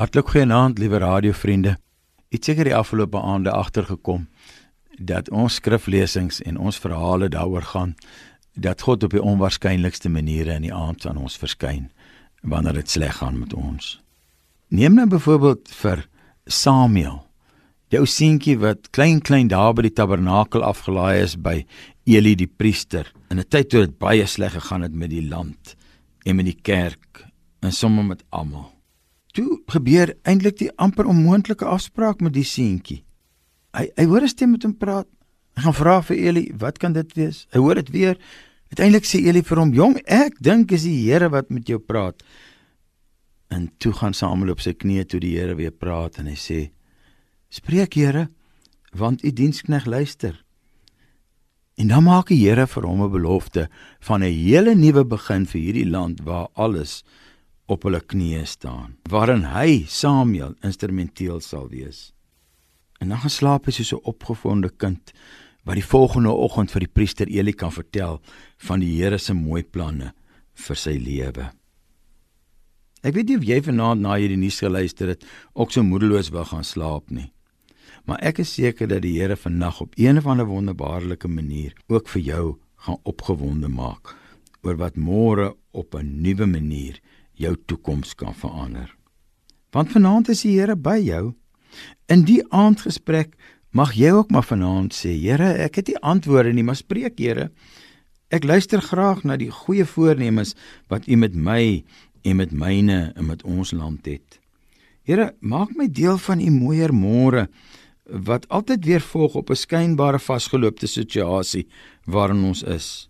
Hartlik goeienaand, liewe radiovriende. Ek seker die afgelope aande agtergekom dat ons skriflesings en ons verhale daaroor gaan dat God op die onwaarskynlikste maniere in die aand aan ons verskyn wanneer dit sleg gaan met ons. Neem nou byvoorbeeld vir Samuel. Jou seentjie wat klein klein daar by die tabernakel afgelaai is by Eli die priester in 'n tyd toe dit baie sleg gegaan het met die land en met die kerk en sommer met almal. Toe gebeur eintlik die amper onmoontlike afspraak met die seentjie. Hy hy hoor 'n stem met hom praat. Hy gaan vra vir Eli, "Wat kan dit wees?" Hy hoor dit weer. Uiteindelik sê Eli vir hom, "Jong, ek dink is die Here wat met jou praat." En toe gaan Samuel op sy knieë toe die Here weer praat en hy sê, "Spreek, Here, want u dienskneg luister." En dan maak die Here vir hom 'n belofte van 'n hele nuwe begin vir hierdie land waar alles op hulle knieë staan, waarin hy Samuel instrumenteel sal wees. En dan gaan slaap hy soos 'n opgevonde kind wat die volgende oggend vir die priester Eli kan vertel van die Here se mooi planne vir sy lewe. Ek weet nie of jy vanaand na hierdie nuus geluister het ook so moedeloos wou gaan slaap nie. Maar ek is seker dat die Here vannag op een of ander wonderbaarlike manier ook vir jou gaan opgewonde maak oor wat môre op 'n nuwe manier jou toekoms kan verander. Want vanaand is die Here by jou In die aandgesprek mag jy ook maar vanaand sê, Here, ek het nie antwoorde nie, maar spreek, Here. Ek luister graag na die goeie voornemens wat U met my en met myne en met ons land het. Here, maak my deel van U mooier môre wat altyd weer volg op 'n skynbare vasgeloopte situasie waarin ons is.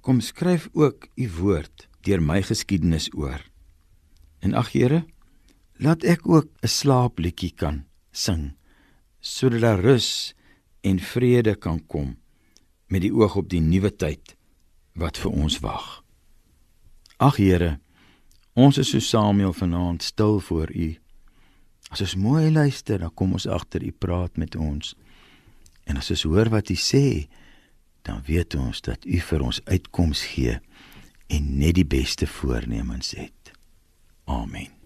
Kom skryf ook U woord deur my geskiedenis oor. En ag Here, laat ek ook 'n slaapliedjie kan sing sodat daar rus en vrede kan kom met die oog op die nuwe tyd wat vir ons wag. Ag Here, ons is so Samuel vanaand stil voor U. As ons mooi luister, dan kom ons agter U praat met ons. En as ons hoor wat U sê, dan weet ons dat U vir ons uitkoms gee en net die beste voornemens het. Amen.